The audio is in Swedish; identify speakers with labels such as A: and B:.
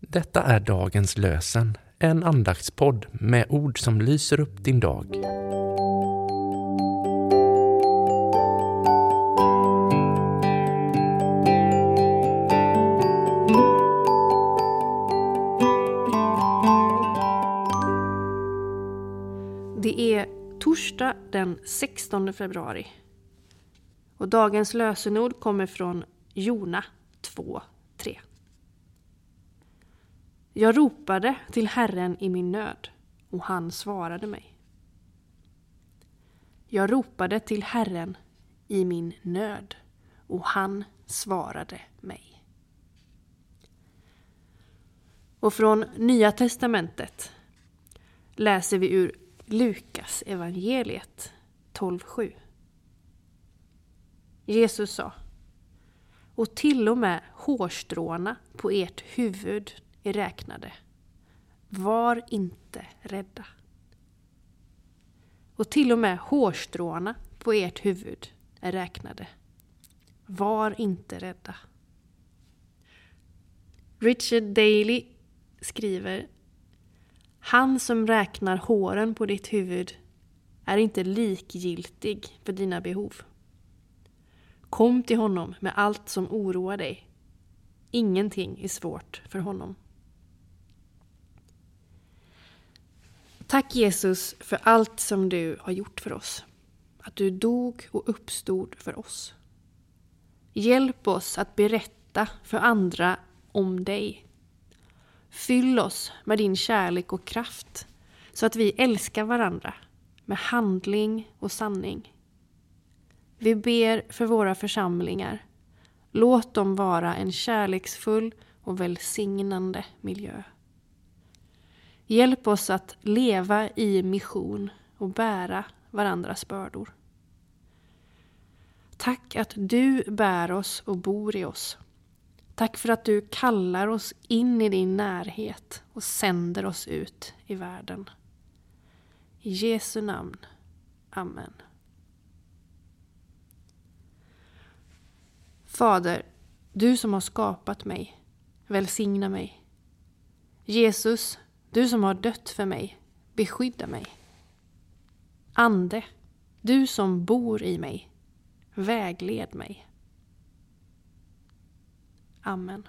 A: Detta är dagens lösen, en andaktspodd med ord som lyser upp din dag.
B: Det är torsdag den 16 februari. Och dagens lösenord kommer från Jona 2. Jag ropade till Herren i min nöd och han svarade mig. Jag ropade till Herren i min nöd och han svarade mig. Och från Nya testamentet läser vi ur Lukas evangeliet 12.7. Jesus sa Och till och med hårstråna på ert huvud är räknade. Var inte rädda. Och till och med hårstråna på ert huvud är räknade. Var inte rädda. Richard Daley skriver Han som räknar håren på ditt huvud är inte likgiltig för dina behov. Kom till honom med allt som oroar dig. Ingenting är svårt för honom. Tack Jesus för allt som du har gjort för oss. Att du dog och uppstod för oss. Hjälp oss att berätta för andra om dig. Fyll oss med din kärlek och kraft så att vi älskar varandra med handling och sanning. Vi ber för våra församlingar. Låt dem vara en kärleksfull och välsignande miljö. Hjälp oss att leva i mission och bära varandras bördor. Tack att du bär oss och bor i oss. Tack för att du kallar oss in i din närhet och sänder oss ut i världen. I Jesu namn. Amen. Fader, du som har skapat mig, välsigna mig. Jesus, du som har dött för mig, beskydda mig. Ande, du som bor i mig, vägled mig. Amen.